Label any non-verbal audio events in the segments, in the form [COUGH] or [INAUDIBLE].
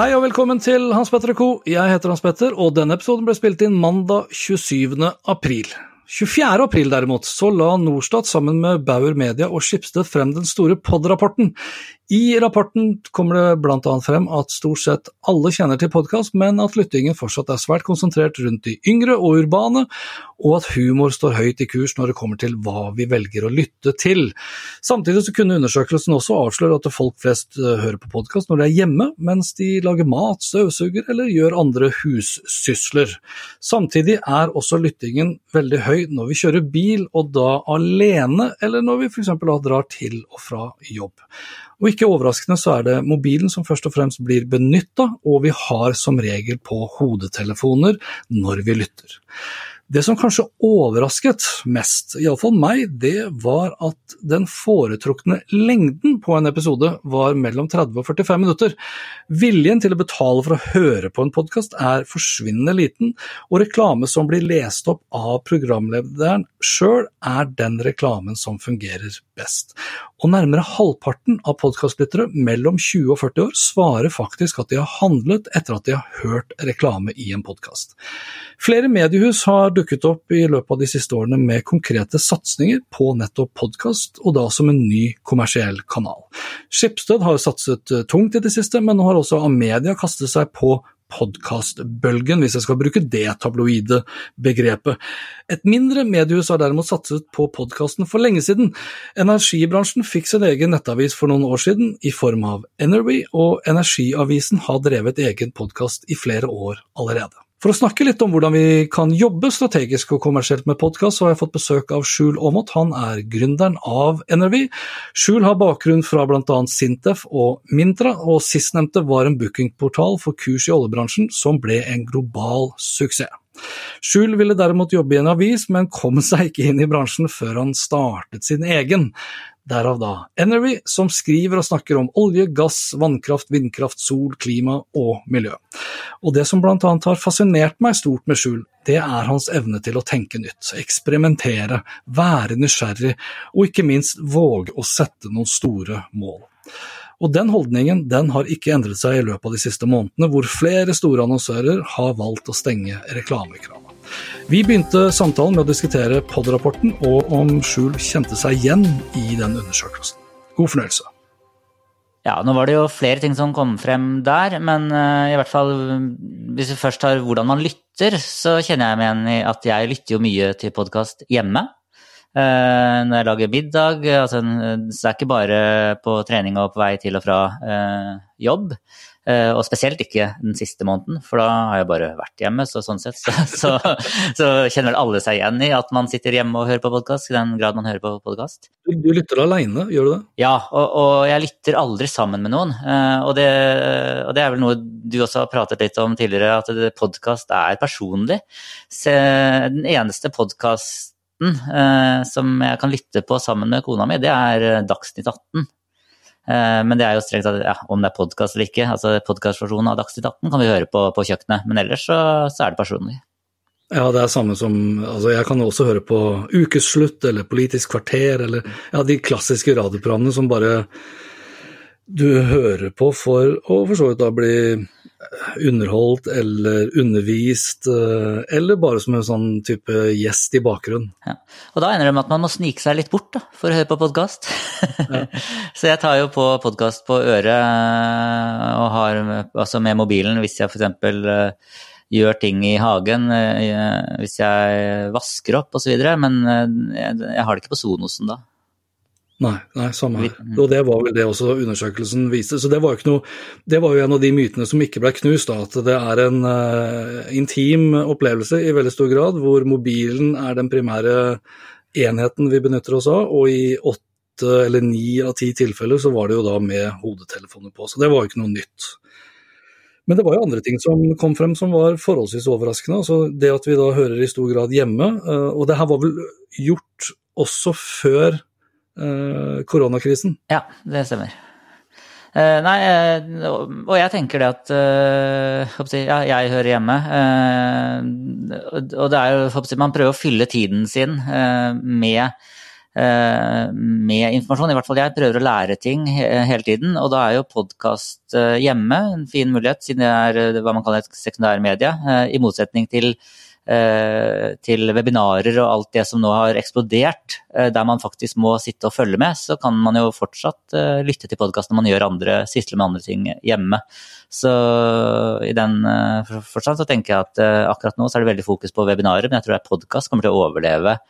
Hei og velkommen til Hans Petter Co. Jeg heter Hans Petter, og denne episoden ble spilt inn mandag 27. april. 24. april derimot, så la Norstat sammen med Bauer Media og Schibsted frem den store POD-rapporten. I rapporten kommer det bl.a. frem at stort sett alle kjenner til podkast, men at lyttingen fortsatt er svært konsentrert rundt de yngre og urbane, og at humor står høyt i kurs når det kommer til hva vi velger å lytte til. Samtidig så kunne undersøkelsen også avsløre at folk flest eh, hører på podkast når de er hjemme, mens de lager mat, støvsuger eller gjør andre hussysler. Samtidig er også lyttingen veldig høy når vi kjører bil, og da alene, eller når vi f.eks. drar til og fra jobb. Og ikke overraskende så er det mobilen som først og fremst blir benytta, og vi har som regel på hodetelefoner når vi lytter. Det som kanskje overrasket mest, iallfall meg, det var at den foretrukne lengden på en episode var mellom 30 og 45 minutter. Viljen til å betale for å høre på en podkast er forsvinnende liten, og reklame som blir lest opp av programlederen sjøl, er den reklamen som fungerer best. Og nærmere halvparten av podkastlyttere mellom 20 og 40 år svarer faktisk at de har handlet etter at de har hørt reklame i en podkast. Flere mediehus har dukket opp i løpet av de siste årene med konkrete satsinger på nettopp podkast, og da som en ny kommersiell kanal. Skipsted har satset tungt i det siste, men nå har også Amedia kastet seg på podkastbølgen, hvis jeg skal bruke det tabloide begrepet. Et mindre mediehus har derimot satset på podkasten for lenge siden. Energibransjen fikk sin egen nettavis for noen år siden i form av Energy, og Energiavisen har drevet egen podkast i flere år allerede. For å snakke litt om hvordan vi kan jobbe strategisk og kommersielt med podkast, har jeg fått besøk av Skjul Aamodt. Han er gründeren av NRV. Skjul har bakgrunn fra bl.a. Sintef og Mintra, og sistnevnte var en bookingportal for kurs i oljebransjen som ble en global suksess. Skjul ville derimot jobbe i en avis, men kom seg ikke inn i bransjen før han startet sin egen. Derav da Energy, som skriver og snakker om olje, gass, vannkraft, vindkraft, sol, klima og miljø. Og det som blant annet har fascinert meg stort med Skjul, det er hans evne til å tenke nytt, eksperimentere, være nysgjerrig, og ikke minst våge å sette noen store mål. Og den holdningen den har ikke endret seg i løpet av de siste månedene, hvor flere store annonsører har valgt å stenge reklamekrana. Vi begynte samtalen med å diskutere POD-rapporten og om Skjul kjente seg igjen i den undersøkelsen. God fornøyelse. Ja, nå var det jo flere ting som kom frem der, men uh, i hvert fall hvis vi først tar hvordan man lytter, så kjenner jeg meg igjen i at jeg lytter jo mye til podkast hjemme. Uh, når jeg lager middag. Altså, så det er ikke bare på trening og på vei til og fra jobb. Eh, og spesielt ikke den siste måneden, for da har jeg bare vært hjemme. Så sånn sett så, [LAUGHS] så, så kjenner vel alle seg igjen i at man sitter hjemme og hører på podkast, i den grad man hører på podkast. Du, du, lytter aleine, gjør du det? Ja, og, og, jeg lytter aldri sammen med noen. Eh, og det, og det, er vel noe du også har pratet litt om tidligere, at podkast er personlig. Så den eneste podkasten eh, som jeg kan lytte på sammen med kona mi, det er Dagsnytt 18. Eh, men det er jo strengt tatt ja, om det er podkast eller ikke. altså Podkastversjonen av Dagsnytt 18 kan vi høre på, på kjøkkenet, men ellers så, så, er det personlig. Ja, det er samme som Altså, jeg kan også høre på Ukeslutt eller Politisk kvarter eller ja, de klassiske radioprogrammene som bare du hører på for å for så vidt da bli underholdt eller undervist, eh, eller bare som en sånn type gjest i bakgrunnen. Ja. Og da ender det med at man må snike seg litt bort da, for å høre på podkast. Ja. [LAUGHS] så jeg tar jo på podkast på øret eh, og har altså med mobilen hvis jeg f.eks. Uh, gjør ting i hagen, hvis jeg vasker opp osv., men jeg har det ikke på Sonosen da. Nei, nei, samme her. Og det var vel det også undersøkelsen viste. Så det var jo ikke noe Det var jo en av de mytene som ikke ble knust, da, at det er en uh, intim opplevelse i veldig stor grad, hvor mobilen er den primære enheten vi benytter oss av, og i åtte eller ni av ti tilfeller så var det jo da med hodetelefoner på. Så det var jo ikke noe nytt. Men det var jo andre ting som kom frem som var forholdsvis overraskende. altså Det at vi da hører i stor grad hjemme, uh, og det her var vel gjort også før Eh, koronakrisen. Ja, det stemmer. Uh, nei, uh, og jeg tenker det at ja, jeg hører hjemme. og det er jo Man prøver å fylle tiden sin med, med informasjon. I hvert fall jeg prøver å lære ting hele tiden. Og da er jo podkast hjemme en fin mulighet, siden det er hva man kaller et sekundærmedie. I motsetning til Eh, til webinarer og alt det som nå har eksplodert, eh, der man faktisk må sitte og følge med, så kan man jo fortsatt eh, lytte til podkast når man gjør andre, sysler med andre ting hjemme. Så i den forstand så tenker jeg at akkurat nå så er det veldig fokus på webinarer, men jeg tror podkast kommer til å overleve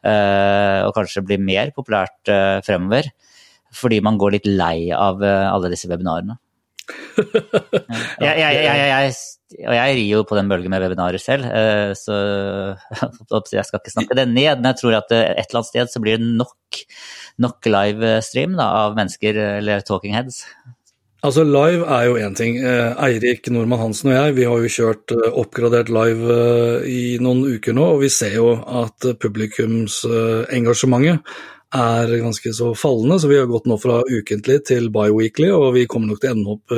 og kanskje bli mer populært fremover. Fordi man går litt lei av alle disse webinarene. Jeg, jeg, jeg, og jeg rir jo på den bølgen med webinarer selv, eh, så [LAUGHS] jeg skal ikke snakke det ned. Men jeg tror at et eller annet sted så blir det nok, nok livestream av mennesker, eller talking heads. Altså Live er jo én ting. Eh, Eirik Normann Hansen og jeg vi har jo kjørt eh, oppgradert live i noen uker nå, og vi ser jo at publikumsengasjementet er ganske så fallende. Så vi har gått nå fra ukentlig til bi-weekly, og vi kommer nok til å ende opp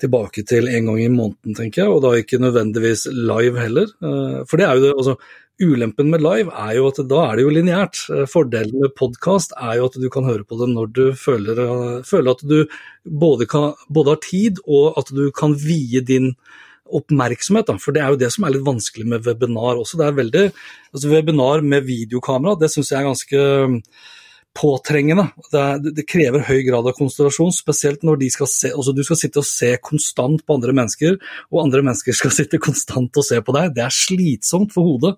tilbake til en gang i måneden, tenker jeg, og da ikke nødvendigvis live heller. Eh, for det er jo det, altså Ulempen med live er jo at da er det jo lineært. Eh, fordelen med podkast er jo at du kan høre på det når du føler, eh, føler at du både, kan, både, har tid og at du kan vie din oppmerksomhet. Da. For det er jo det som er litt vanskelig med webinar også. Det er veldig, altså Webinar med videokamera, det syns jeg er ganske påtrengende. Det, det, krever høy grad av konsentrasjon, spesielt når de skal se, altså du skal sitte og se konstant på andre mennesker, og andre mennesker skal sitte konstant og se på deg. Det er slitsomt for hodet.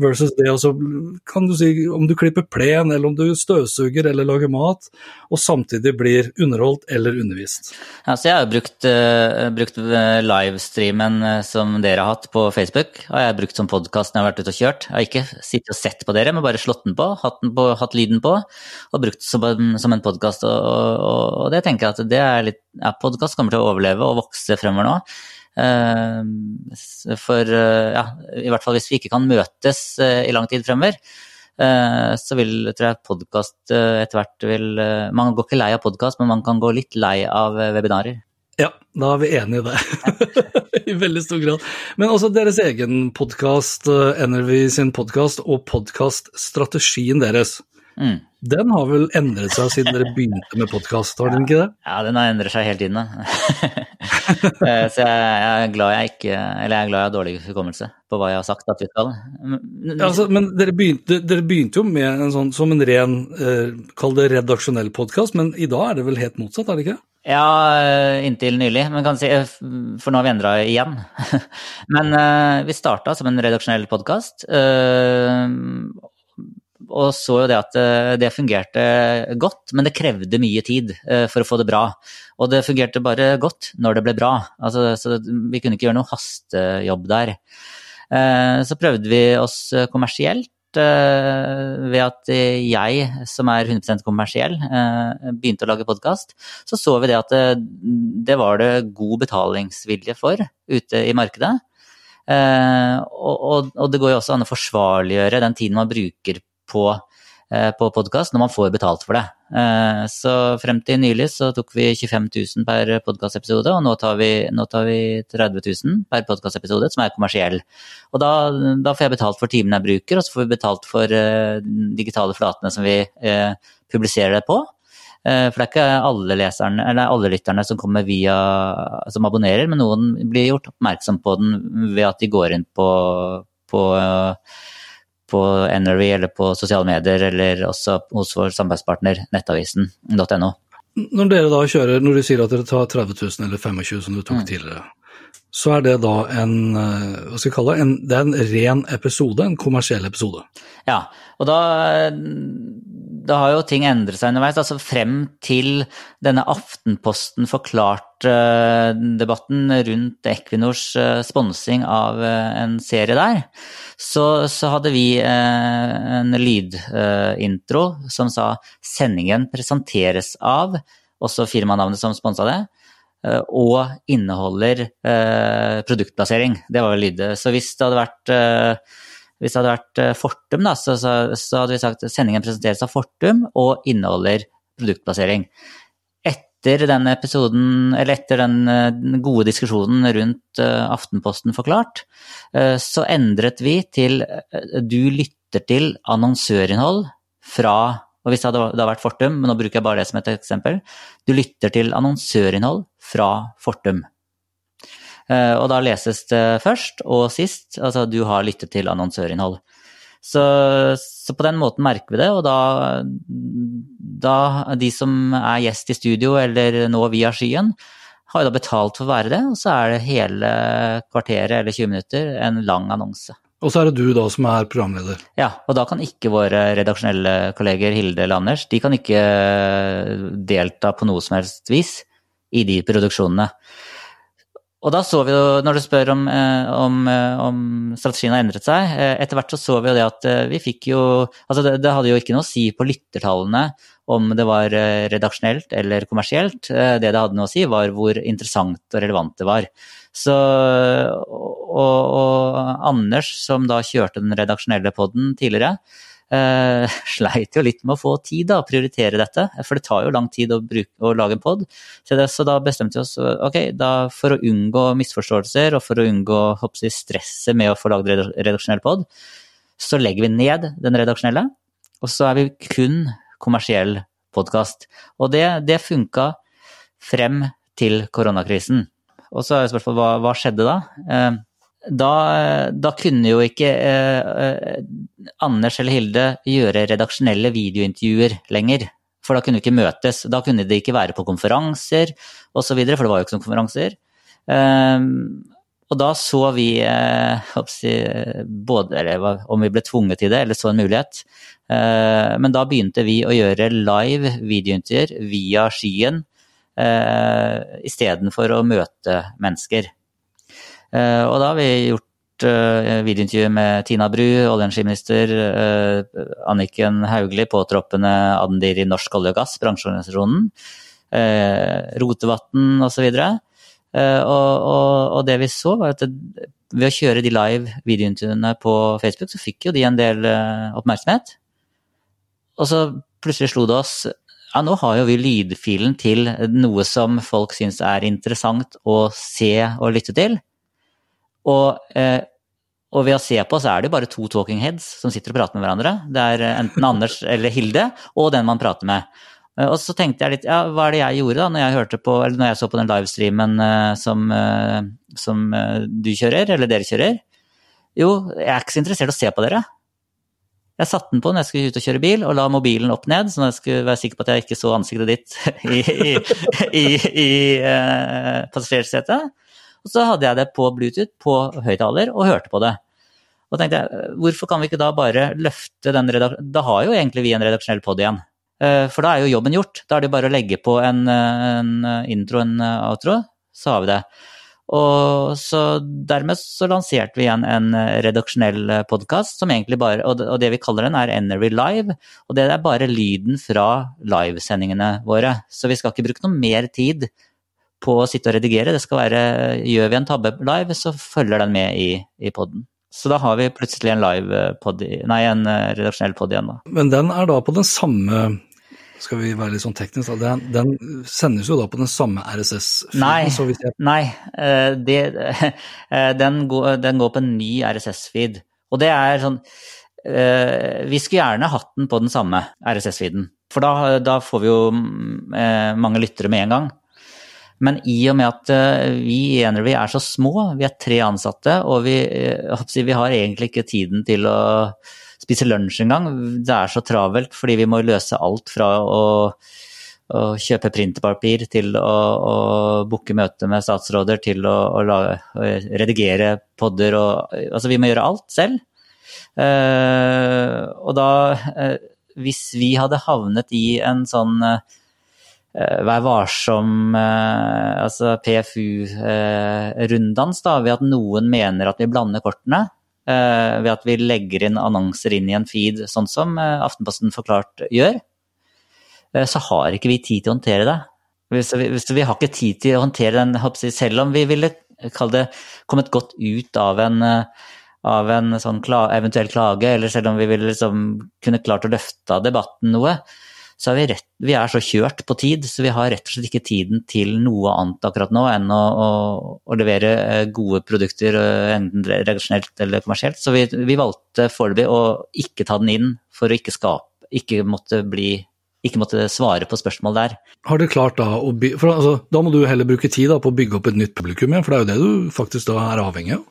Versus det altså, kan du si, om du klipper plen, eller om du støvsuger eller lager mat, og samtidig blir underholdt eller undervist. Ja, så jeg har brukt, uh, brukt eh, livestreamen eh, som dere har hatt på Facebook, har jeg brukt som podkast når jeg har vært ute og kjørt. Jeg har ikke sittet og sett på dere, men bare slått den på, hatt, den på, hatt lyden på, og brukt som som en podkast. Og, og, og, det tenker jeg at det er litt ja, Podkast kommer til å overleve og vokse fremover nå. Eh, for eh, ja, i hvert fall hvis vi ikke kan møtes eh, i lang tid fremover, så vil tror jeg podkast etter hvert vil Man går ikke lei av podkast, men man kan gå litt lei av webinarer. Ja, da er vi enige i det. [LAUGHS] I veldig stor grad. Men også deres egen podkast, NRV sin podkast, og podkaststrategien deres. Mm. Den har vel endret seg siden dere begynte med podkast, har den ikke det? Ja, den har endret seg hele tiden. da. [LAUGHS] så jeg, er glad jeg ikke Eller jeg er glad jeg har dårlig hukommelse på hva jeg har sagt at vi skal. Ja, altså, men dere begynte, dere begynte, jo med en sånn som en ren, eh, kall det redaksjonell podkast, men i dag er det vel helt motsatt, er det ikke? Ja, eh, inntil nylig. Men si, eh, for nå har vi endra igjen. [LAUGHS] men uh, vi starta som en redaksjonell podkast. Uh, og så jo det at eh, det fungerte godt, men det krevde mye tid eh, for å få det bra. Og det fungerte bare godt når det ble bra. Altså, så vi kunne ikke gjøre noe hastejobb der. Eh, så prøvde vi oss kommersielt ved at jeg, som er 100% kommersiell, begynte å lage podkast, så så vi det at det, var det god betalingsvilje for ute i markedet. og, og, og, det går jo også an å forsvarliggjøre den tiden man bruker på eh, på podkast når man får betalt for det. Eh, så frem til nylig så tok vi 25 000 per podkastepisode, og nå tar, vi, nå tar vi 30 000 per podkastepisode, som er kommersiell. Og da, da, får jeg betalt for timene jeg bruker, og så får vi betalt for digitale flatene som vi publiserer det på. Eh, for det er ikke alle, leserne, eller alle lytterne som kommer via som abonnerer, men noen blir gjort oppmerksom på den ved at de går inn på, på, på NRV eller på sosiale medier, eller også hos vår samarbeidspartner nettavisen.no. Når dere da kjører, når du sier at dere tar 30 000 eller 25 000 som du tok mm. tidligere, så er det da en eh, hva skal jeg kalle det, en, det er en ren episode, en kommersiell episode? Ja, og da da har jo ting endret seg underveis. altså Frem til denne Aftenposten forklart-debatten rundt Equinors eh, sponsing av eh, en serie der, så, så hadde vi eh, en lydintro som sa 'Sendingen presenteres av', også firmanavnet som sponsa det og inneholder eh, produktplassering. Det var vel lydet. Så hvis det hadde vært eh, hvis det hadde vært eh, Fortum, da, så, så, så, hadde vi sagt at sendingen presenteres av Fortum og inneholder produktplassering. Etter den episoden, eller etter den, gode diskusjonen rundt Aftenposten forklart, så endret vi til du lytter til annonsørinnhold fra og hvis det hadde, det vært Fortum, men nå bruker jeg bare det som et eksempel, du lytter til annonsørinnhold fra Fortum. Eh, og da leses det først og sist, altså du har lyttet til annonsørinnhold. Så, så, på den måten merker vi det, og da, da de som er gjest i studio eller nå via skyen, har jo da betalt for å være det, og så er det hele kvarteret eller 20 minutter en lang annonse. Og så er det du da som er programleder? Ja, og da kan ikke våre redaksjonelle kolleger Hilde eller Anders de kan ikke delta på noe som helst vis i de produksjonene. Og da så vi jo, når du spør om, eh, om, eh, om, strategien har endret seg, eh, etter hvert så så vi jo det at vi fikk jo Altså det, det, hadde jo ikke noe å si på lyttertallene om det var redaksjonelt eller kommersielt. Det det hadde noe å si, var hvor interessant og relevant det var. Så, og, og Anders, som da kjørte den redaksjonelle poden tidligere, Uh, [LAUGHS] sleit jo litt med å få tid da, prioritere dette, for det tar jo lang tid å, bruke, å lage en pod. Så, så, da bestemte vi oss ok, da for å unngå misforståelser og for å unngå hoppsi, stresset med å få lagd redaksjonell pod, så legger vi ned den redaksjonelle, og så er vi kun kommersiell podkast. Og det, det funka frem til koronakrisen. Og så er spørsmålet hva, hva skjedde da? Uh, da, da, kunne jo ikke eh, eh, Anders eller Hilde gjøre redaksjonelle videointervjuer lenger. For da kunne vi ikke møtes. Da kunne de ikke være på konferanser osv., for det var jo ikke noen konferanser. Eh, og da så vi eh, både, eller om vi ble tvunget til det, eller så en mulighet. Eh, men da begynte vi å gjøre live videointervjuer via skyen eh, istedenfor å møte mennesker. Og da har vi gjort videointervju med Tina Bru, olje- og energiminister, Anniken Hauglie, påtroppende Adendir i Norsk olje og gass, bransjeorganisasjonen, Rotevatn osv. Og, og, og det vi så, var at det, ved å kjøre de live videointervjuene på Facebook, så fikk jo de en del oppmerksomhet. Og så plutselig slo det oss ja, nå har jo vi lydfilen til noe som folk syns er interessant å se og lytte til. Og, eh, og, ved å se på, så er det jo bare to talking heads som sitter og prater med hverandre. Det er eh, enten Anders eller Hilde, og den man prater med. Eh, og så tenkte jeg litt, ja, hva er det jeg gjorde da når jeg, hørte på, eller når jeg så på den livestreamen som, som du kjører, eller dere kjører? Jo, jeg er ikke så interessert i å se på dere. Jeg satte den på når jeg skulle ut og kjøre bil, og la mobilen opp ned, så jeg skulle være sikker på at jeg ikke så ansiktet ditt [LAUGHS] i, i, i, i eh, passasjersetet. Og så hadde jeg det på Bluetooth på høyttaler og hørte på det. Og tenkte jeg, hvorfor kan vi ikke da bare løfte den redaksjonen Da har jo egentlig vi en redaksjonell pod igjen. Eh, for da er jo jobben gjort. Da er det bare å legge på en, en intro en outro, så har vi det. Og så dermed så lanserte vi igjen en redaksjonell podkast som egentlig bare Og det vi kaller den, er Enery Live. Og det er bare lyden fra livesendingene våre. Så vi skal ikke bruke noe mer tid på å sitte og redigere. Det skal være Gjør vi en tabbe live, så følger den med i, i poden. Så da har vi plutselig en live pod, nei, en redaksjonell pod igjen, da. Men den er da på den samme skal vi være litt sånn teknisk. Den, den sendes jo da på den samme RSS-filen? Nei, jeg... nei det, [LAUGHS] den, går, den, går, på en ny RSS-feed. Og det er sånn Vi skulle gjerne hatt den på den samme RSS-feeden, for da, da, får vi jo mange lyttere med en gang. Men i og med at vi i Energy er så små, vi er tre ansatte, og vi, vi har egentlig ikke tiden til å spise lunsj engang. Det er så travelt fordi vi må løse alt fra å, å kjøpe printerpapir til å, å booke møte med statsråder til å, å, la, redigere podder og Altså, vi må gjøre alt selv. Uh, og da, uh, hvis vi hadde havnet i en sånn uh, Vær varsom, altså PFU-runddans, da, ved at noen mener at vi blander kortene, ved at vi legger inn annonser inn i en feed, sånn som eh, Aftenposten forklart gjør, eh, så har ikke vi tid til å håndtere det. Vi, vi har ikke tid til å håndtere den, selv om vi ville det, kommet godt ut av en, av en sånn kla, eventuell klage, eller selv om vi ville liksom kunne klart å løfte debatten noe, så er vi, rett, vi er så kjørt på tid, så vi har rett og slett ikke tiden til noe annet akkurat nå enn å, å, å levere eh, gode produkter, eh, enten redaksjonelt eller kommersielt. Så vi, vi valgte foreløpig å ikke ta den inn for å ikke skape, ikke måtte bli ikke måtte svare på spørsmål der. Har du klart da å by for altså, Da må du heller bruke tid da, på å bygge opp et nytt publikum igjen, for det er jo det du faktisk da er avhengig av?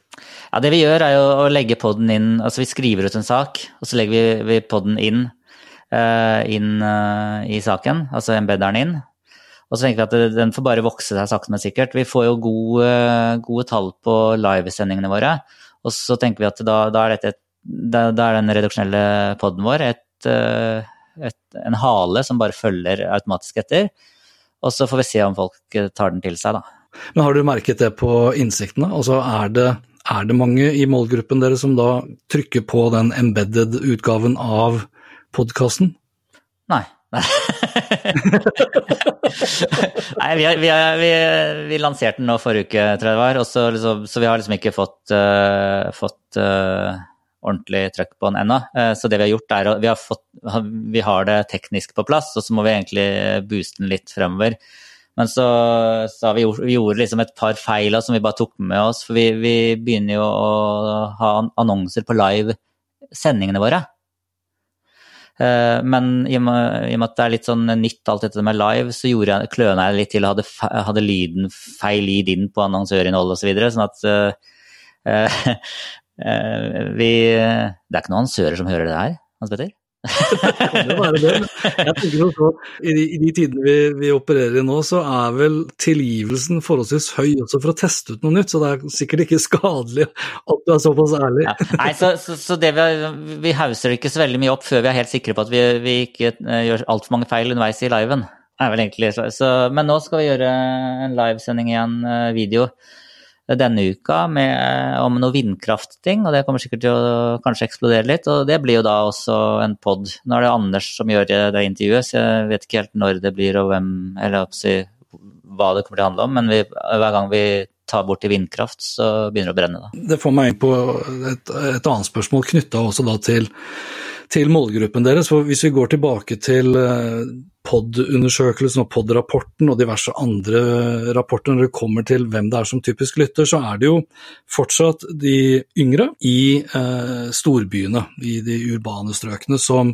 Ja, det vi gjør er jo å legge podden inn Altså vi skriver ut en sak, og så legger vi, vi podden inn inn eh, i saken, altså embedderen inn. Og så tenker vi at den får bare vokse seg sakte, men sikkert. Vi får jo gode, gode tall på livesendingene våre. Og så tenker vi at da, da, er, dette, da, da er, den redaksjonelle poden vår et, eh, et, en hale som bare følger automatisk etter. Og så får vi se om folk tar den til seg, da. Men har du merket det på innsiktene? Altså er det, er det mange i målgruppen dere som da trykker på den embedded utgaven av podkasten? Nei. [LAUGHS] Nei, vi, vi, vi, vi, lanserte den nå forrige uke, tror jeg det var, så, liksom, så, vi har liksom ikke fått, uh, fått uh, ordentlig trøkk på den ennå. Uh, så det vi har gjort, er at vi vi har det teknisk på plass, og så må vi egentlig booste den litt fremover. Men så, så vi, gjort, vi gjorde liksom et par feil som vi bare tok med oss, for vi, begynner jo å ha annonser på live sendingene våre. Eh, men i og, med, at det er litt sånn nytt alt dette med live, så gjorde jeg, kløna jeg litt til og hadde, hadde lyden feil lyd inn på annonsørinnhold osv. Så videre, sånn at uh, uh, [LAUGHS] vi Det er ikke noen annonsører som hører det her, Hans Petter? Kan jo være det. Jeg tenker så, I de, i de tidene vi, vi, opererer i nå, så er vel tilgivelsen forholdsvis høy også for å teste ut noe nytt, så det er sikkert ikke skadelig at du er såpass ærlig. Ja. Nei, så, så, så vi, vi, hauser ikke så veldig mye opp før vi er helt sikre på at vi, vi ikke uh, gjør altfor mange feil underveis i liven. Så, men nå skal vi gjøre en livesending igjen, uh, video denne uka med, om noe vindkraftting, og det kommer sikkert til å kanskje eksplodere litt. Og det blir jo da også en pod. Nå er det Anders som gjør det intervjuet, så jeg vet ikke helt når det blir og hvem, eller hva det kommer til å handle om, men vi, hver gang vi tar bort i vindkraft, så begynner det å brenne. Da. Det får meg inn på et, et annet spørsmål knytta også da til, til målgruppen deres. For hvis vi går tilbake til eh, POD-undersøkelsen og POD-rapporten og diverse andre rapporter når det kommer til hvem det er som typisk lytter, så er det jo fortsatt de yngre i eh, storbyene, i de urbane strøkene, som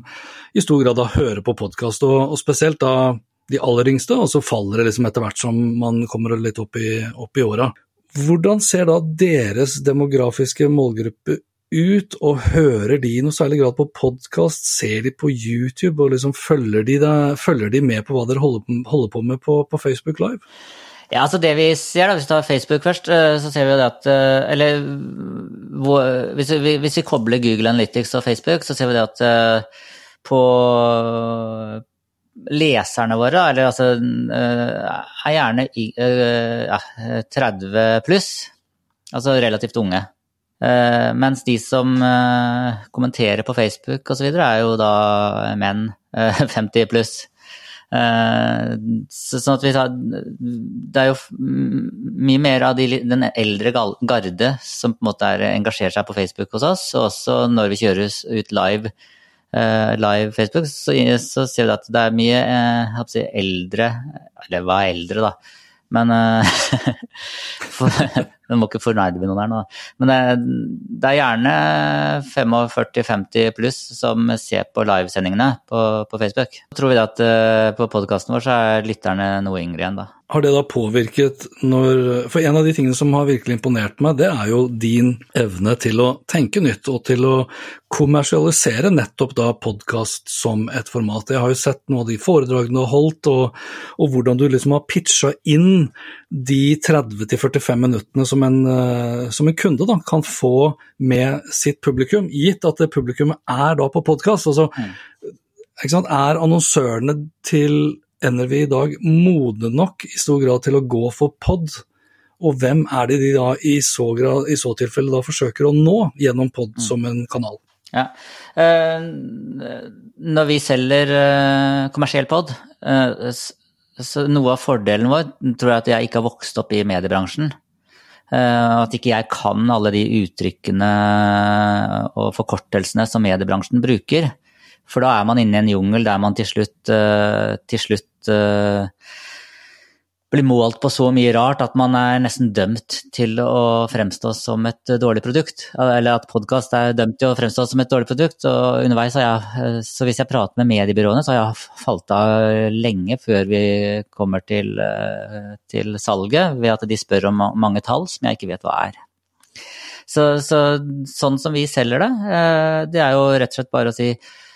i stor grad da hører på podkast, og, og, spesielt da de aller yngste, og så faller det liksom etter hvert som man kommer litt opp i, opp i åra. Hvordan ser da deres demografiske målgruppe ut, og hører de i noe særlig grad på podkast? Ser de på YouTube, og liksom følger de, det, følger de med på hva dere holder, holder på med på, på, Facebook Live? Ja, altså det vi ser, da, Hvis vi tar Facebook først, eh, så ser vi jo det at eh, Eller hvis vi, hvis vi kobler Google Analytics og Facebook, så ser vi det at eh, på leserne våre, eller altså er gjerne 30 pluss. Altså relativt unge. Uh, mens de som uh, kommenterer på Facebook osv., er jo da menn [LAUGHS] uh, 50 pluss. Så, sånn at vi tar Det er jo mye mer av de, den eldre garde som på en måte er, engasjerer seg på Facebook hos oss, og også når vi kjører ut live, live Facebook, så, så, ser vi at det er mye si, eldre Eller hva er eldre, da? Men [LAUGHS] for, Du må ikke fornærme noen her nå. Men det, det er gjerne 45-50 pluss som ser på livesendingene på, på Facebook. Så tror vi at uh, på podkasten vår så er lytterne noe yngre igjen, da. Har det da påvirket når For en av de tingene som har virkelig imponert meg, det er jo din evne til å tenke nytt og til å kommersialisere nettopp da podkast som et format. Jeg har jo sett noen av de foredragene du har holdt, og, og hvordan du liksom har pitcha inn de 30-45 minuttene som en, uh, som en kunde da, kan få med sitt publikum, gitt at det publikummet er da på podkast. Altså, mm. Er annonsørene til NRV i dag modne nok i stor grad til å gå for pod? Og hvem er det de da i så, grad, i så tilfelle da forsøker å nå gjennom pod mm. som en kanal? Ja. Eh, når vi selger eh, kommersiell pod, eh, så noe av fordelen vår tror jeg at jeg ikke har vokst opp i mediebransjen. Eh, at ikke jeg kan alle de uttrykkene og forkortelsene som mediebransjen bruker. For da er man inne i en jungel der man til slutt, uh, til slutt uh, blir målt på så mye rart at man er nesten dømt til å fremstå som et dårlig produkt. Eller at podkast er dømt til å fremstå som et dårlig produkt. Og underveis har jeg, eh, så hvis jeg prater med mediebyråene, så har jeg falt av lenge før vi kommer til, til salget, ved at de spør om mange tall som jeg ikke vet hva er. Så, så sånn som vi selger det, det er jo rett og slett bare å si Eh,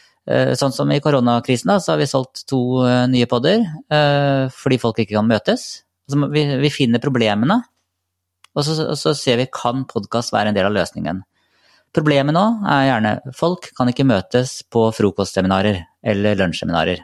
sånn som i koronakrisen, da, så har vi solgt to eh, nye podder eh, fordi folk ikke kan møtes. Altså, vi, vi finner problemene, og så, og så ser vi kan podkast være en del av løsningen. Problemet nå er gjerne folk kan ikke møtes på frokostseminarer eller lunsjseminarer.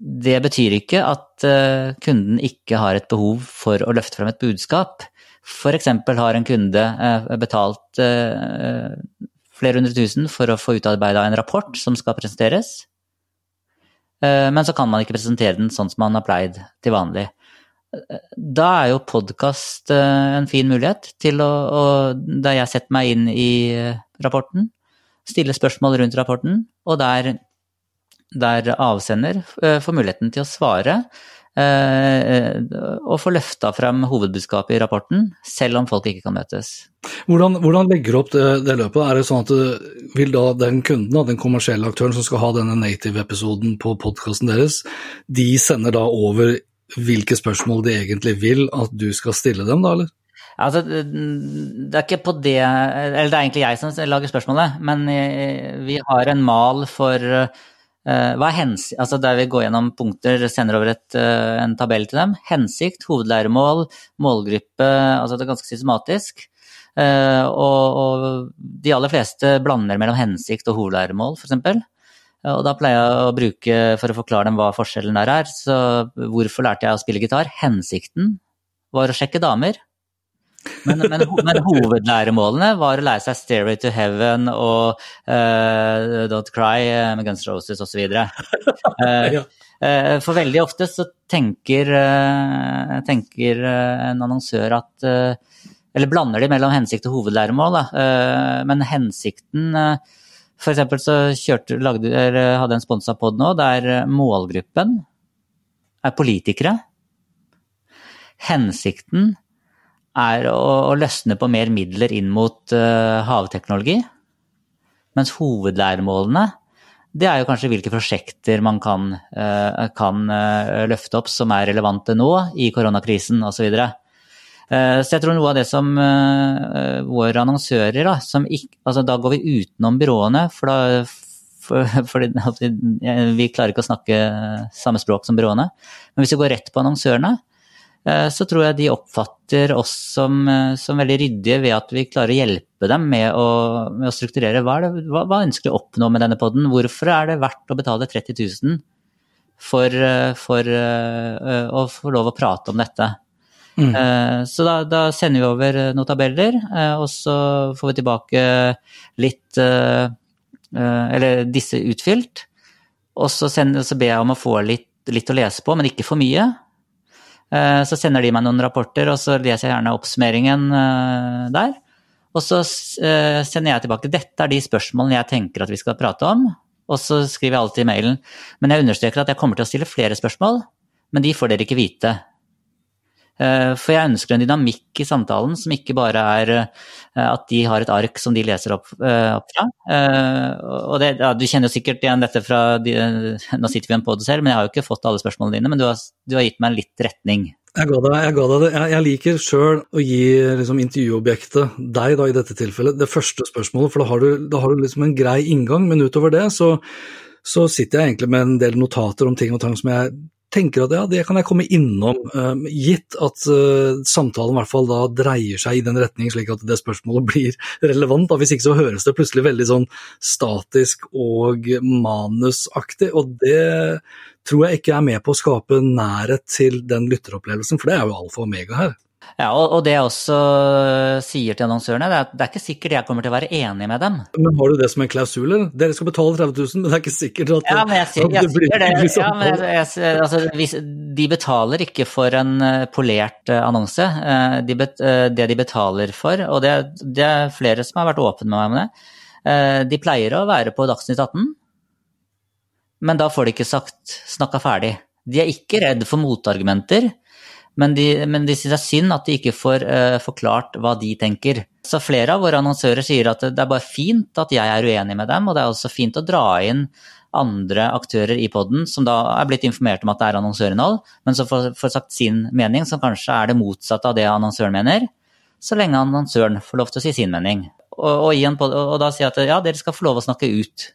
det betyr ikke at uh, kunden ikke har et behov for å løfte frem et budskap. F.eks. har en kunde betalt flere hundre tusen for å få utarbeida en rapport som skal presenteres. Eh, men så kan man ikke presentere den sånn som man har pleid til vanlig. Eh, da er jo podkast eh, en fin mulighet til å, å Da jeg setter meg inn i rapporten, stiller spørsmål rundt rapporten, og der, der avsender får muligheten til å svare Eh, og få løfta frem hovedbudskapet i rapporten, selv om folk ikke kan møtes. Hvordan, hvordan legger du opp det, det, løpet? Er det sånn at du, vil da den kunden, den kommersielle aktøren som skal ha denne native-episoden på podkasten deres, de sender da over hvilke spørsmål de egentlig vil at du skal stille dem, da, eller? Altså, det er ikke på det Eller det er egentlig jeg som lager spørsmålet, men eh, vi har en mal for Eh, altså Der vi går gjennom punkter, sender over et, eh, en tabell til dem. Hensikt, hovedlæremål, målgruppe. altså Det er ganske systematisk. Eh, og, og de aller fleste blander mellom hensikt og hovedlæremål, f.eks. Og da pleier jeg å bruke, for å forklare dem hva forskjellen der er, så hvorfor lærte jeg å spille gitar? Hensikten var å sjekke damer. Men, men, men hovedlæremålene var å lære seg 'Stairway to Heaven' og uh, 'Don't Cry' med Guns Roses osv. Uh, uh, for veldig ofte så tenker, uh, tenker en annonsør at Eller blander de mellom hensikt og hovedlæremål, men hensikten for eksempel så kjørte, lagde, hadde en sponsa pod nå der målgruppen er politikere. Hensikten er å, å, løsne på mer midler inn mot uh, havteknologi. Mens hovedlæremålene det er jo kanskje hvilke prosjekter man kan, uh, kan uh, løfte opp som er relevante nå i koronakrisen osv. Så, videre. så jeg tror noe av det som våre annonsører da, ikke, altså Da går vi utenom byråene, for da for, [LAUGHS] for, vi klarer ikke å snakke samme språk som byråene. Men hvis vi går rett på annonsørene, Eh, så tror jeg de oppfatter oss som, eh, som, veldig ryddige ved at vi klarer å hjelpe dem med å, med å strukturere hva, det, hva, hva, ønsker de å oppnå med denne poden. Hvorfor er det verdt å betale 30 000 for, eh, for uh, å få lov å prate om dette? Mm. Uh, så da, da, sender vi over noen tabeller, uh, og så får vi tilbake litt Eller disse utfylt. Og så, sender, så ber jeg om å få litt, litt å lese på, men ikke for mye. Eh, så sender de meg noen rapporter, og så leser jeg gjerne oppsummeringen eh, der. Og så eh, sender jeg tilbake dette er de spørsmålene jeg tenker at vi skal prate om. Og så skriver jeg alltid i mailen. Men jeg understreker at jeg kommer til å stille flere spørsmål, men de får dere ikke vite. Eh, for jeg ønsker en dynamikk i samtalen som ikke bare er eh, at de har et ark som de leser opp, eh, opp fra. Og det, ja, du kjenner jo sikkert igjen dette fra de, Nå sitter vi igjen på det selv, men jeg har jo ikke fått alle spørsmålene dine. Men du har, du har gitt meg litt retning. Jeg ga deg, jeg ga deg det. Jeg, jeg liker sjøl å gi liksom, intervjuobjektet, deg da i dette tilfellet, det første spørsmålet, for da har du, da har du liksom en grei inngang. Men utover det så, så sitter jeg egentlig med en del notater om ting og tang som jeg tenker at ja, det kan jeg komme innom, um, gitt at uh, samtalen i hvert fall da dreier seg i den retning, slik at det spørsmålet [LAUGHS] blir relevant. Da. Hvis ikke så høres det plutselig veldig sånn statisk og manusaktig, og det tror jeg ikke er med på å skape nærhet til den lytteropplevelsen, for det er jo alfa og omega her. Ja, og, og, det jeg også sier til annonsørene, det er at det er ikke sikkert jeg kommer til å være enig med dem. Men har du det som en klausul, eller? Dere skal betale 30 000, men det er ikke sikkert at, ja, men jeg, sier, det blir det. Ja, men jeg, jeg, altså, hvis, de betaler ikke for en eh, polert uh, annonse. De bet, det de betaler for, og det, det, er flere som har vært åpne med meg om det, de pleier å være på Dagsnytt 18, men da får de ikke sagt snakka ferdig. De er ikke redd for motargumenter. Men de, men de syns det er synd at de ikke får uh, forklart hva de tenker. Så flere av våre annonsører sier at det er bare fint at jeg er uenig med dem, og det er også fint å dra inn andre aktører i poden som da er blitt informert om at det er annonsørinnhold, men som får, får, sagt sin mening, som kanskje er det motsatte av det annonsøren mener, så lenge annonsøren får lov til å si sin mening. Og, og, pod, og da sier jeg at ja, dere skal få lov å snakke ut.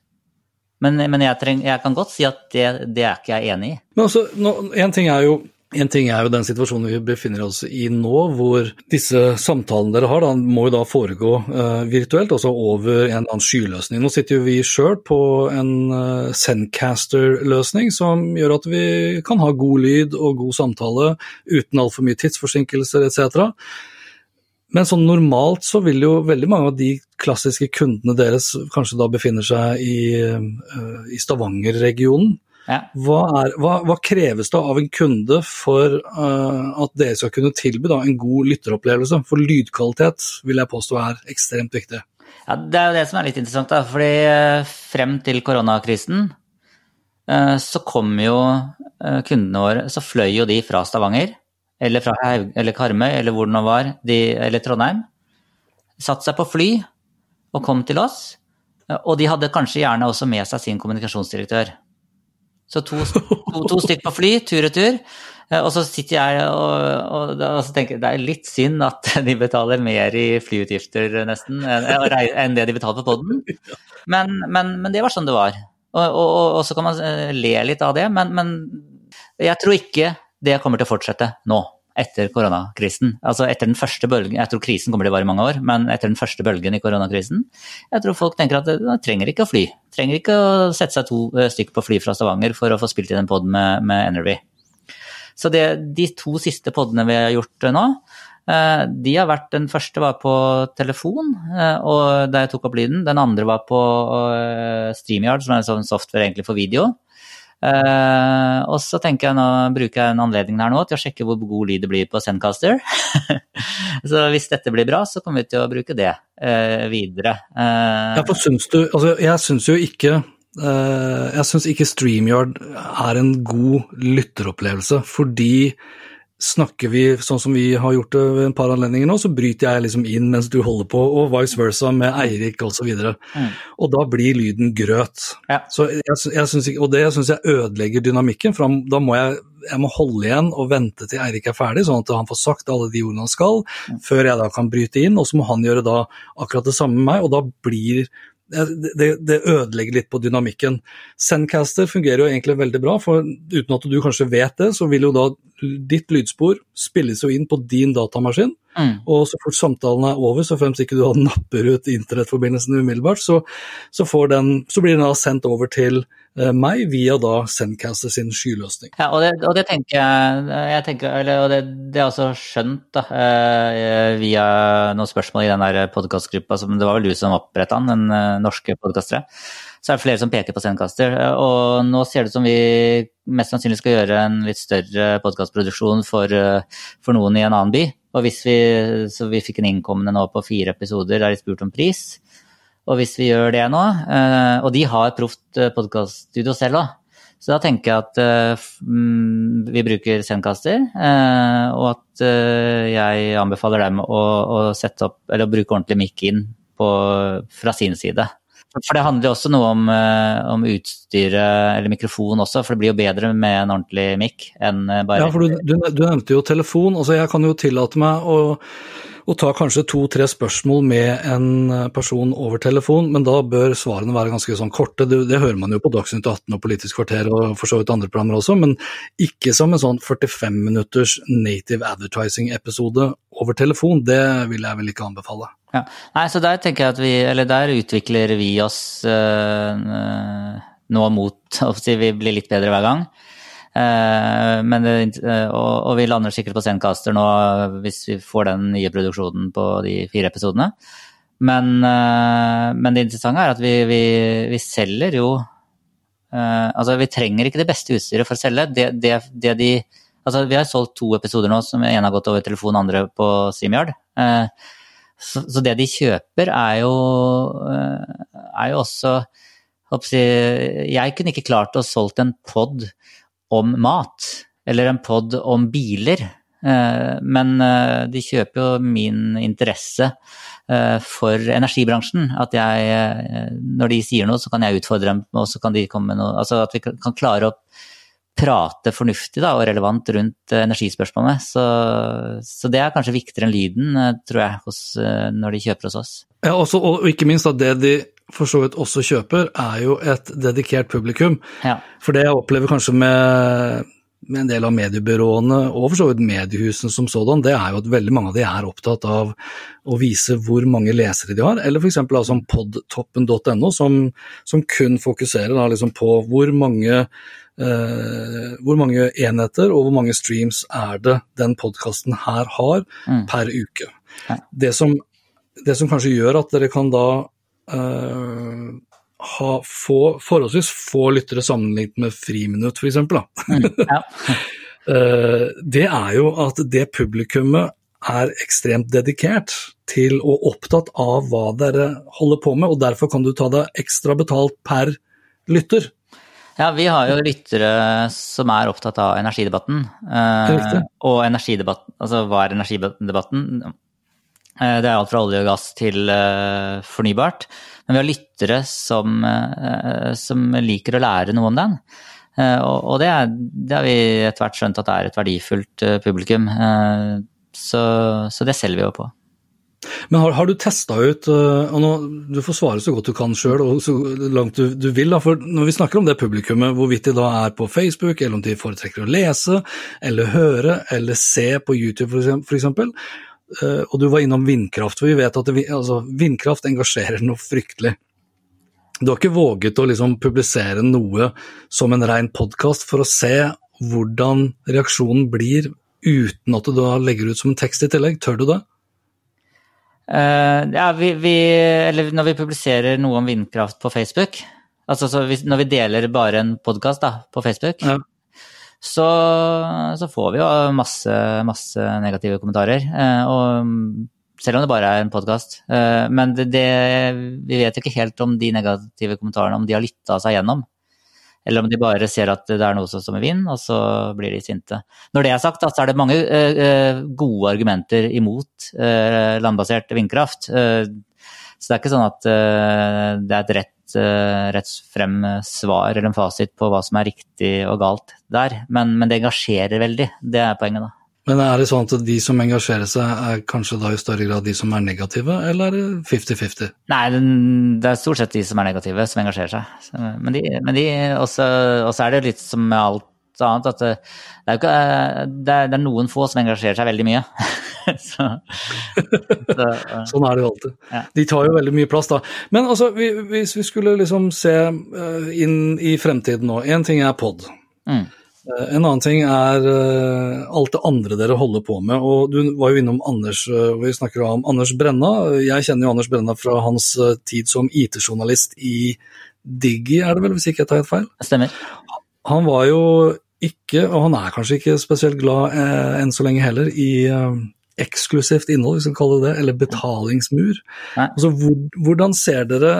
Men, men jeg, treng, jeg, kan godt si at det, det er ikke jeg enig i. Men altså, no, En ting er jo en ting er jo den situasjonen vi befinner oss i nå, hvor disse samtalene dere har, da, må jo da foregå uh, virtuelt, altså over en annen skyløsning. Nå sitter jo vi sjøl på en uh, Zencaster-løsning som gjør at vi kan ha god lyd og god samtale uten altfor mye tidsforsinkelser etc. Men sånn normalt så vil jo veldig mange av de klassiske kundene deres kanskje da befinner seg i, uh, i Stavanger-regionen. Ja. Hva, er, hva, hva, kreves da av en kunde for uh, at dere skal kunne tilby da, en god lytteropplevelse? For lydkvalitet vil jeg påstå er ekstremt viktig. Ja, Det er jo det som er litt interessant. da, fordi uh, Frem til koronakrisen uh, så kom jo kundene våre Så fløy jo de fra Stavanger, eller fra eller Karmøy, eller hvor det nå var, de, eller Trondheim. Satte seg på fly og kom til oss. Og de hadde kanskje gjerne også med seg sin kommunikasjonsdirektør. Så to, to, to stykker på fly, tur-retur. Tur. og så sitter jeg og, og, og, tenker det er litt synd at [LAUGHS] de betaler mer i flyutgifter nesten enn det de betaler på poden. Men, men, men, det var sånn det var. Og, og, så kan man eh, le litt av det, men, men, jeg tror ikke det kommer til å fortsette nå. Etter koronakrisen. Altså etter den første bølgen, Jeg tror krisen kommer til å vare i mange år, men etter den første bølgen i koronakrisen, jeg tror folk tenker at de trenger ikke å fly. Trenger ikke å sette seg to eh, stykker på fly fra Stavanger for å få spilt inn en pod med, med Energy. Så det, de to siste podene vi har gjort nå, Eh, de har vært, Den første var på telefon, eh, og da jeg tok opp lyden. Den andre var på eh, StreamYard, som er en sånn software egentlig for video. Og så tenker jeg nå, bruker jeg en anledning her nå til å sjekke hvor god lyd det blir på Zencaster. [LAUGHS] så hvis dette blir bra, så kommer vi til å bruke det videre. ja, for syns du Altså, jeg syns jo ikke jeg syns ikke StreamYard er en god lytteropplevelse, fordi snakker vi sånn som vi har gjort det ved en par anledninger nå, så bryter jeg liksom inn mens du holder på, og vice versa med Eirik osv. Og, så mm. og da blir lyden grøt. Ja. Så jeg, jeg synes og det syns jeg ødelegger dynamikken, for da må jeg, jeg må holde igjen og vente til Eirik er ferdig, sånn at han får sagt alle de ordene han skal, mm. før jeg da kan bryte inn, og så må han gjøre da akkurat det samme med meg, og da blir det, det, ødelegger litt på dynamikken. Sendcaster fungerer jo egentlig veldig bra, for uten at du kanskje vet det, så vil jo da ditt lydspor spilles jo inn på din datamaskin. Mm. Og så fort samtalen er over, så fremst ikke du napper ut internettforbindelsen umiddelbart, så, så, den, så blir den da sendt over til Eh, meg via da Sendcaster sin skyløsning. Ja, og det, og det tenker jeg, tenker, eller, og det, det er også skjønt da, eh, via noen spørsmål i den der podkastgruppa, det var vel du som oppretta den, den eh, norske podkastere. Så er det flere som peker på Sendcaster. Og nå ser det ut som vi mest sannsynlig skal gjøre en litt større podkastproduksjon for, for, noen i en annen by. Og hvis vi, så vi fikk en innkommende nå på fire episoder der de spurte om pris. Og hvis vi gjør det nå, eh, og de har proft eh, podkaststudio selv òg, så da tenker jeg at eh, mm, vi bruker sendkaster, og at jeg anbefaler dem å, å opp, å bruke ordentlig mic inn på, fra sin side. For det handler jo også noe om, om utstyret, eller mikrofon også, for det blir jo bedre med en ordentlig mic enn bare Ja, for du, du, du nevnte jo telefon. altså Jeg kan jo tillate meg å å ta kanskje to-tre spørsmål med en eh, person over telefon, men da bør svarene være ganske sånn korte. Det, det hører man jo på Dagsnytt 18 og Politisk kvarter og for så vidt andre programmer også, men ikke som en sånn 45 minutters native advertising-episode over telefon. Det vil jeg vel ikke anbefale. Ja. Nei, så der tenker jeg at vi, eller der utvikler vi oss øh, nå mot [LAUGHS] si vi blir litt bedre hver gang. Uh, men, uh, og, og, vi lander sikkert på Zencaster nå hvis vi får den nye produksjonen på de fire episodene. Men, uh, men det interessante er at vi, vi, vi selger jo Altså, vi trenger ikke det beste utstyret for å selge. Det, det, det de, altså, vi har solgt to episoder nå, som ene har gått over telefon, andre på StreamYard. Så, så, det de kjøper, er jo, er jo også Jeg kunne ikke klart å solgt en pod om mat, eller en pod om biler. Eh, men eh, de kjøper jo min interesse eh, for energibransjen. At jeg, når de sier noe, så kan jeg utfordre dem, og så kan de komme med noe Altså at vi kan klare å prate fornuftig da, og relevant rundt energispørsmålene. Så, så, det er kanskje viktigere enn lyden, tror jeg, hos, når de kjøper hos oss. Ja, også, og ikke minst at det de for så vidt også kjøper, er jo et dedikert publikum. Ja. For det jeg opplever kanskje med, med, en del av mediebyråene, og for så vidt mediehusene som sådan, det er jo at veldig mange av de er opptatt av å vise hvor mange lesere de har, eller f.eks. Altså podtoppen.no, som, som, kun fokuserer da, liksom på hvor mange Uh, hvor mange enheter og hvor mange streams er det den podkasten her har mm. per uke. Ja. Det, som, det, som, kanskje gjør at dere kan da uh, ha få, forholdsvis få lyttere sammenlignet med Friminutt, f.eks. Mm, ja. uh, [LAUGHS] det er jo at det publikummet er ekstremt dedikert til og opptatt av hva dere holder på med, og derfor kan du ta deg ekstra betalt per lytter. Ja, vi har jo lyttere som er opptatt av energidebatten. Eh, og energidebatten, altså hva er energidebatten? Eh, det er alt fra olje og gass til eh, fornybart. Men vi har lyttere som, uh, som, liker å lære noe om den. Uh, og, og det, er, det, har vi etter hvert skjønt at det er et verdifullt publikum. Så, så, det selger vi jo på. Men har, har du testa ut, uh, og nå, du får svare så godt du kan sjøl og så langt du, du, vil, da, for når vi snakker om det publikummet, hvorvidt de da er på Facebook, eller om de foretrekker å lese, eller høre, eller se på YouTube f.eks., uh, og du var innom vindkraft, for vi vet at det, altså, vindkraft engasjerer noe fryktelig. Du har ikke våget å liksom publisere noe som en ren podkast for å se hvordan reaksjonen blir uten at du da legger ut som en tekst i tillegg. Tør du det? Uh, ja, vi, vi, eller når vi publiserer noe om vindkraft på Facebook, altså når vi deler bare en podkast på Facebook, ja. så, så, får vi jo masse, masse negative kommentarer. Uh, og selv om det bare er en podkast. Uh, men det, det, vi vet jo ikke helt om de negative kommentarene om de har lytta seg gjennom. Eller om de bare ser at det er noe som står med vind, og så blir de sinte. Når det er sagt, så er det mange uh, gode argumenter imot uh, landbasert vindkraft. Så det er ikke sånn at det er et rett, rett frem svar eller en fasit på hva som er riktig og galt der. Men, men det engasjerer veldig. Det er poenget, da. Men er det sånn at de som engasjerer seg, er kanskje da i større grad de som er negative, eller er det 50-50? Nei, det er stort sett de som er negative, som engasjerer seg. Men, de, men de, også, også, er det litt som med alt annet, at det er, ikke, det er, det er noen få som engasjerer seg veldig mye. [LAUGHS] så, så, sånn er det jo alltid. Ja. De tar jo veldig mye plass, da. Men altså, hvis vi skulle liksom se eh, inn i fremtiden nå, én ting er pod. Mm. Eh, en annen ting er uh, alt det andre dere holder på med. og Du var jo innom Anders, uh, vi snakker om Anders Brenna. Jeg kjenner jo Anders Brenna fra hans tid som IT-journalist i Digi, er det vel, hvis ikke jeg tar helt feil? Stemmer. Han var jo ikke, og han er kanskje ikke spesielt glad enn så lenge heller, i eksklusivt innhold, hvis vi skal kalle det det, eller betalingsmur. Altså, hvor, hvordan ser dere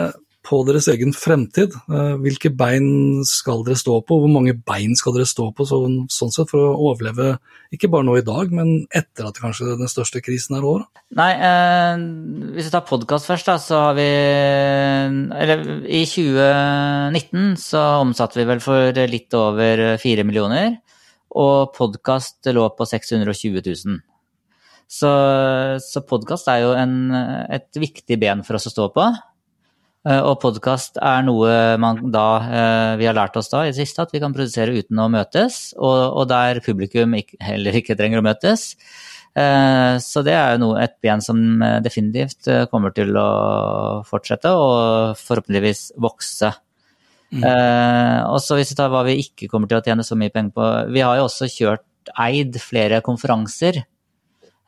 på deres egen fremtid. Eh, hvilke bein skal dere stå på, hvor mange bein skal dere stå på sånn, sånn sett for å overleve, ikke bare nå i dag, men etter at kanskje den største krisen er over? Nei, eh, hvis vi tar podkast først, da, så har vi Eller i 2019 så omsatte vi vel for litt over 4 millioner, og podkast lå på 620 000. Så, så podkast er jo en, et viktig ben for oss å stå på. Eh, og podkast er noe man da, eh, vi har lært oss da i det siste, at vi kan produsere uten å møtes, og, og der publikum ikke, heller ikke trenger å møtes. Eh, så det er jo noe, et ben som definitivt kommer til å fortsette, og forhåpentligvis vokse. Mm. Og så hvis vi tar hva vi ikke kommer til å tjene så mye penger på Vi har jo også kjørt eid flere konferanser.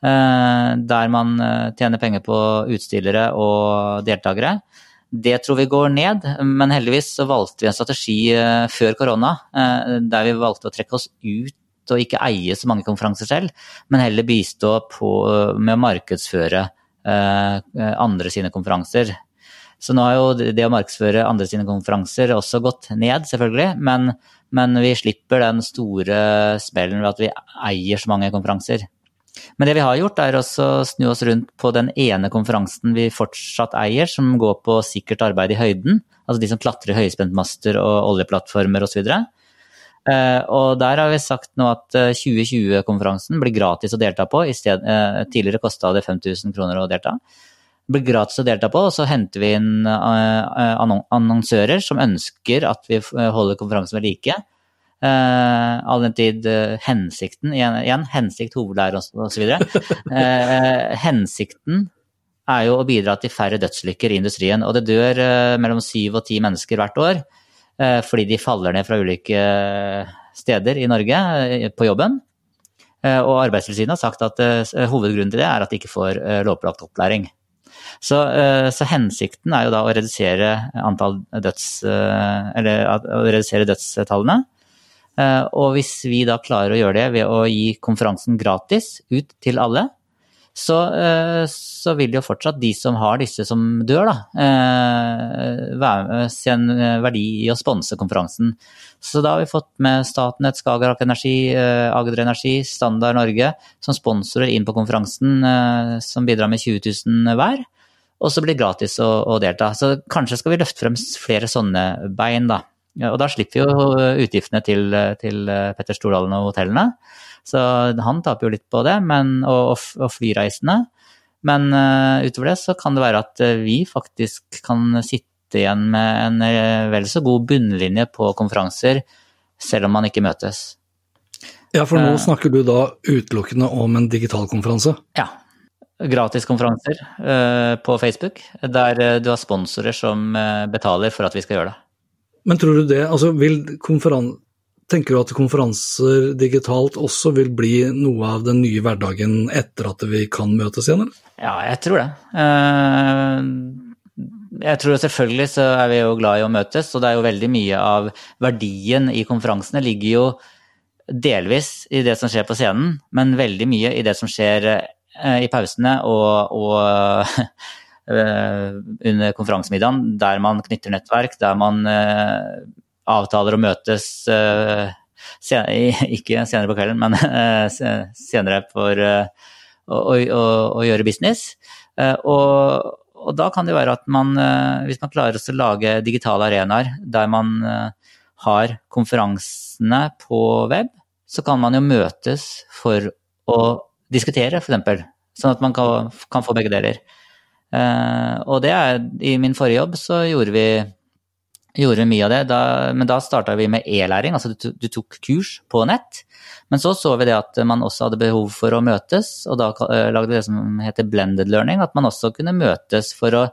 Der man tjener penger på utstillere og deltakere. Det tror vi går ned, men heldigvis så valgte vi en strategi eh, før korona eh, der vi valgte å trekke oss ut og ikke eie så mange konferanser selv, men heller bistå på, med å markedsføre eh, andre sine konferanser. Så nå har jo det å markedsføre andre sine konferanser også gått ned, selvfølgelig, men, men vi slipper den store smellen ved at vi eier så mange konferanser. Men det vi har gjort, er å snu oss rundt på den ene konferansen vi fortsatt eier, som går på sikkert arbeid i høyden. Altså de som klatrer høyspentmaster og oljeplattformer osv. Uh, og der har vi sagt nå at 2020-konferansen eh, blir gratis å delta på. Uh, tidligere kosta det 5000 kroner å delta. Blir gratis å delta på, og så henter vi inn annonsører som ønsker at vi holder konferansen ved like. Uh, all den tid uh, hensikten igjen, igjen, hensikt, hovedlære osv. Uh, hensikten er jo å bidra til færre dødslykker i industrien. Og det dør uh, mellom syv og ti mennesker hvert år fordi de faller ned fra ulike steder i Norge på jobben. og Arbeidstilsynet har sagt at hovedgrunnen til det er at de ikke får lovpålagt opplæring. Så, så, hensikten er jo da å redusere antall døds... Eller å redusere dødstallene. Eh, og hvis vi da klarer å gjøre det ved å gi konferansen gratis ut til alle, så, eh, så vil jo fortsatt de som har disse som dør, da, eh, se en verdi i å sponse konferansen. Så da har vi fått med Statnett, Skagerrak Energi, Agder Energi, Standard Norge som sponsorer inn på konferansen, som bidrar med 20 000 hver. Og så blir det gratis å, å delta. Så kanskje skal vi løfte frem flere sånne bein, da. Og da slipper vi jo utgiftene til, til Petter Stordalen og hotellene. Så han taper jo litt på det, men, og, og flyreisene. Men uh, utover det så kan det være at uh, vi faktisk kan sitte igjen med en uh, vel så god bunnlinje på konferanser, selv om man ikke møtes. Ja, for nå snakker du da utelukkende om en digital konferanse? Ja. Gratiskonferanser på Facebook, der du har sponsorer som betaler for at vi skal gjøre det. Men tror du det, altså vil konferan Tenker du at konferanser digitalt også vil bli noe av den nye hverdagen etter at vi kan møtes igjen, eller? Ja, jeg tror det. Eh, jeg tror selvfølgelig så er vi jo glad i å møtes, og det er jo veldig mye av verdien i konferansene ligger jo delvis i det som skjer på scenen, men veldig mye i det som skjer eh, i pausene og, og [LAUGHS] under konferansemiddagen, der man knytter nettverk, der man avtaler å møtes uh, [LAUGHS] ikke senere på kvelden, men [LAUGHS] senere for å, å, å, gjøre business. Og, og, da kan det være at man, hvis man klarer å lage digitale arenaer der man har konferansene på web, så kan man jo møtes for å diskutere, f.eks. Sånn at man kan, kan, få begge deler. Og det er I min forrige jobb så gjorde vi gjorde vi mye av det, da, men da starta vi med e-læring, altså du, du, tok kurs på nett. Men så så vi det at man også hadde behov for å møtes, og da uh, lagde vi det som heter blended learning, at man også kunne møtes for å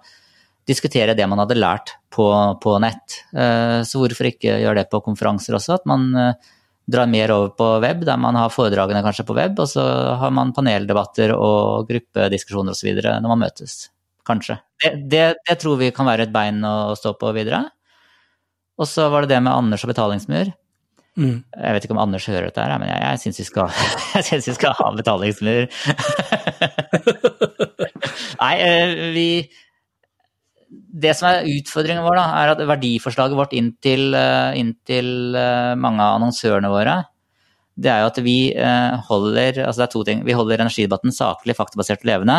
diskutere det man hadde lært på, på nett. Uh, så hvorfor ikke gjøre det på konferanser også, at man drar mer over på web, der man har foredragene kanskje på web, og så har man paneldebatter og gruppediskusjoner osv. når man møtes. Kanskje. Det, det, det tror vi kan være et bein å stå på videre. Og så var det det med Anders og betalingsmur. Mm. Jeg vet ikke om Anders hører dette, her, men jeg, jeg syns vi, [LAUGHS] vi, skal ha betalingsmur. [LAUGHS] Nei, eh, vi Det som er utfordringen vår, da, er at verdiforslaget vårt inn til, eh, inn til eh, mange av annonsørene våre, det er jo at vi holder altså det er to ting, vi holder energidebatten saklig, faktabasert og levende.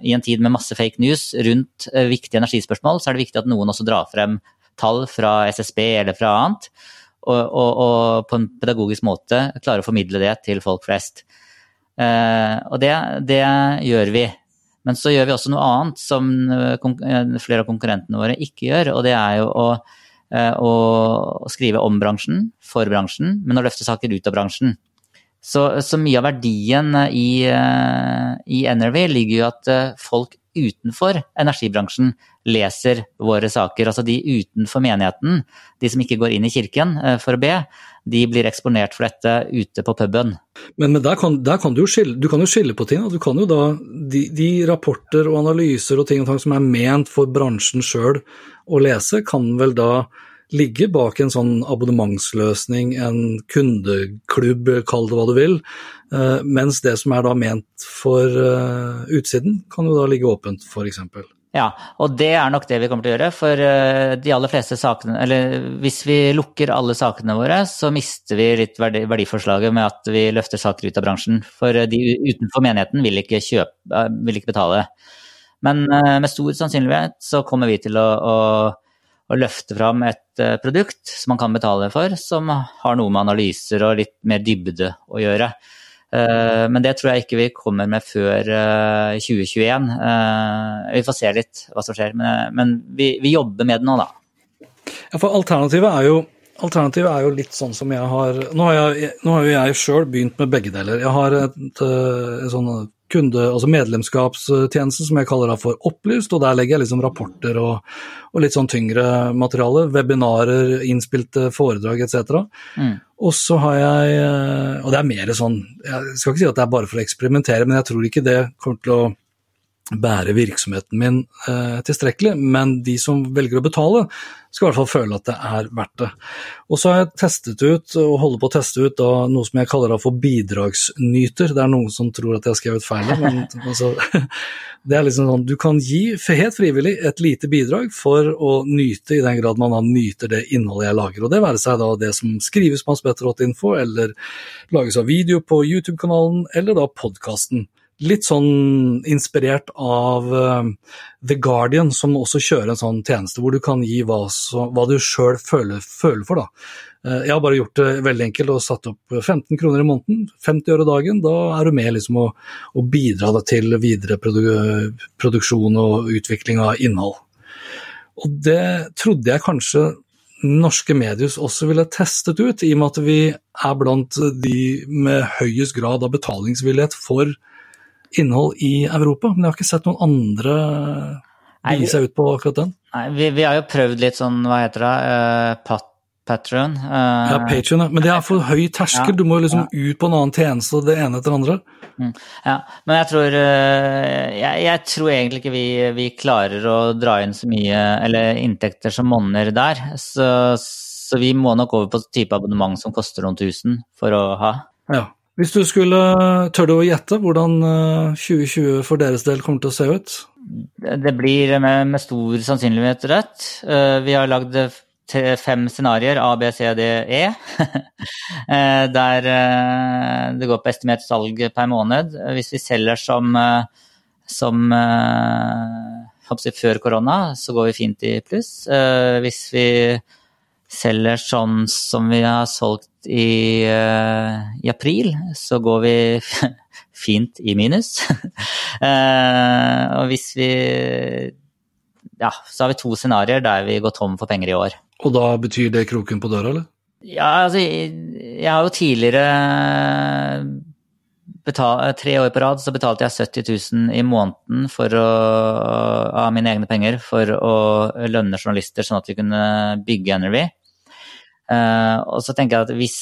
I en tid med masse fake news rundt viktige energispørsmål, så er det viktig at noen også drar frem tall fra SSB eller fra annet, og, og, og på en pedagogisk måte klare å formidle det til folk flest. Og det, det, gjør vi. Men så gjør vi også noe annet som eh, eh, flere av konkurrentene våre ikke gjør, og det er jo å, å skrive om bransjen, for bransjen, men å løfte saker ut av bransjen. Så, så mye av verdien i, i NRV ligger jo at folk utenfor energibransjen leser våre saker. Altså de utenfor menigheten, de som ikke går inn i kirken eh, for å be, de blir eksponert for dette ute på puben. Men, men der, kan, der, kan, du skille, du kan jo skille på ting. Du kan jo da, de, de rapporter og analyser og ting og tang som er ment for bransjen sjøl å lese, kan vel da ligge bak en sånn abonnementsløsning, en kundeklubb, kall det hva du vil. Eh, mens det som er da ment for eh, utsiden, kan jo da ligge åpent, f.eks. Ja, og det er nok det vi kommer til å gjøre. For eh, de aller fleste sakene Eller hvis vi lukker alle sakene våre, så mister vi litt verdiforslaget med at vi løfter saker ut av bransjen. For de utenfor menigheten vil ikke, kjøpe, vil ikke betale. Men med stor sannsynlighet så kommer vi til å, å, å løfte fram et produkt som man kan betale for, som har noe med analyser og litt mer dybde å gjøre. Eh, men det tror jeg ikke vi kommer med før 2021. Eh, eh, vi får se litt hva som skjer, men vi, vi jobber med det nå, da. Ja, for alternativet er jo Alternativet er jo litt sånn som jeg har Nå har, jeg, jo jeg sjøl begynt med begge deler. Jeg har et, et sånn kunde, altså medlemskapstjeneste som jeg kaller for Opplyst, og der legger jeg liksom rapporter og, og litt sånn tyngre materiale. Webinarer, innspilte foredrag etc. Mm. Og så har jeg Og det er mer sånn Jeg skal ikke si at det er bare for å eksperimentere, men jeg tror ikke det kommer til å bære virksomheten min eh, tilstrekkelig, men de som velger å betale, skal i hvert fall føle at det er verdt det. Og så har jeg testet ut, og holder på å teste ut, da, noe som jeg kaller for bidragsnyter. Det er noen som tror at jeg har skrevet feil, men [LAUGHS] altså, [LAUGHS] det er liksom sånn du kan gi helt frivillig et lite bidrag for å nyte, i den grad man da nyter det innholdet jeg lager. Og det være seg da det som skrives på hanspetter.info, eller lages av video på YouTube-kanalen, eller da podkasten litt sånn inspirert av uh, The Guardian, som også kjører en sånn tjeneste hvor du kan gi hva, så, hva du sjøl føler, føler, for. da. Uh, jeg har bare gjort det veldig enkelt og satt opp 15 kroner i måneden, 50 øre dagen. Da er du med liksom å, å bidra til videre produ produksjon og utvikling av innhold. Og det trodde jeg kanskje norske mediehus også ville testet ut, i og med at vi er blant de med høyest grad av betalingsvillighet for innhold i Europa. Men jeg har ikke sett noen andre gi seg ut på akkurat den. Nei, vi, vi, har jo prøvd litt sånn, hva heter det, uh, pat Patron. Uh, ja, Patron, men det er for høy terskel. Ja, du må liksom ja. ut på en annen tjeneste, det ene etter det andre. Mm, ja, men jeg tror, uh, jeg, jeg, tror egentlig ikke vi, vi, klarer å dra inn så mye, eller inntekter som monner der. Så, så, vi må nok over på type abonnement som koster noen tusen for å ha. Ja. Hvis du skulle tørre å gjette hvordan 2020 eh, for deres del kommer til å se ut? Det blir med, med stor sannsynlighet rett. Vi har lagd fem scenarioer, A, B, C, D, E. [LAUGHS] Eh, der eh, det går på estimert salg per måned. Hvis vi selger som, eh, som før korona, så går vi fint i pluss. Hvis vi selger sånn som vi har solgt i, i april, så går vi [LAUGHS] fint i minus. [LAUGHS] Og hvis vi Ja, så har vi to scenarioer der vi går tom for penger i år. Og da betyr det kroken på døra, eller? Ja, altså, jeg har jo tidligere betalt, Tre år på rad så betalte jeg 70 000 i måneden å, av mine egne penger for å lønne journalister, sånn at vi kunne bygge NRV. Uh, eh, og så tenker jeg at hvis,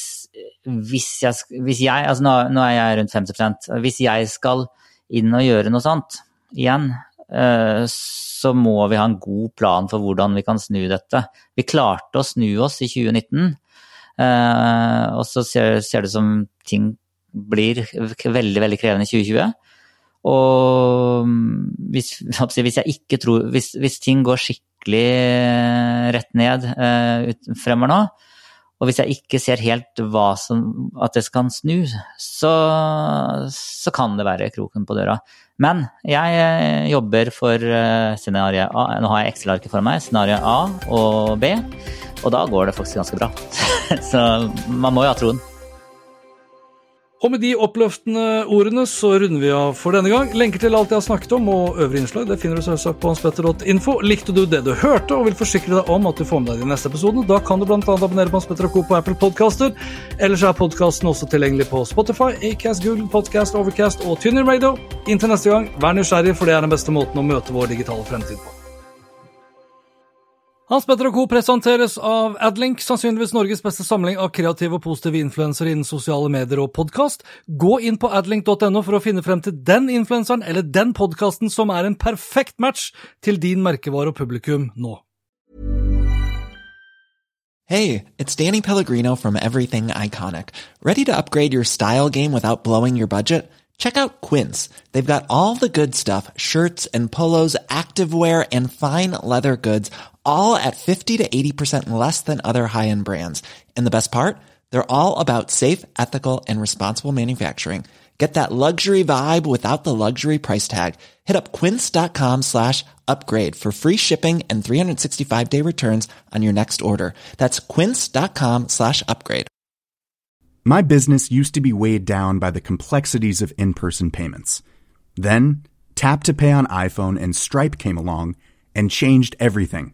hvis jeg, hvis jeg altså nå, nå, er jeg rundt 50 Hvis jeg skal inn og gjøre noe sånt igjen, så må vi ha en god plan for hvordan vi kan snu dette. Vi klarte å snu oss i 2019, eh, og så ser, ser det som ting blir veldig, veldig krevende i 2020. Og hvis, hvis jeg ikke tror hvis, hvis, ting går skikkelig rett ned uh, fremover nå, og hvis jeg ikke ser helt hva som, at det skal snu, så, så kan det være kroken på døra. Men jeg eh, jobber for eh, scenario A. Nå har jeg Excel-arket for meg. Scenario A og B. Og da går det faktisk ganske bra. [LAUGHS] så man må jo ha troen. Og med de oppløftende ordene så runder vi av for denne gang. Lenker til alt jeg har snakket om og øvrige innslag det finner du selvsagt på hanspetter.info. Likte du det du hørte og vil forsikre deg om at du får med deg de neste episodene, da kan du bl.a. abonnere på Hans Petter Co. på Apple Podcaster. Ellers er podkasten også tilgjengelig på Spotify, Acast, Google Podcast, Overcast og Tynner Radio. Inntil neste gang, vær nysgjerrig, for det er den beste måten å møte vår digitale fremtid på. Hans Petter og Co. presenteres av Adlink, sannsynligvis Norges beste samling av kreative og positive influensere innen sosiale medier og podkast. Gå inn på adlink.no for å finne frem til den influenseren eller den podkasten som er en perfekt match til din merkevare og publikum nå. Hey, it's Danny Pellegrino from Everything Iconic. Ready to upgrade your style game without blowing your budget? Check out Quince. They've got all the good stuff, shirts and polos, activewear and fine leather goods all at 50 to 80% less than other high-end brands. And the best part? They're all about safe, ethical, and responsible manufacturing. Get that luxury vibe without the luxury price tag. Hit up quince.com slash upgrade for free shipping and 365-day returns on your next order. That's quince.com slash upgrade. My business used to be weighed down by the complexities of in-person payments. Then, Tap to Pay on iPhone and Stripe came along and changed everything.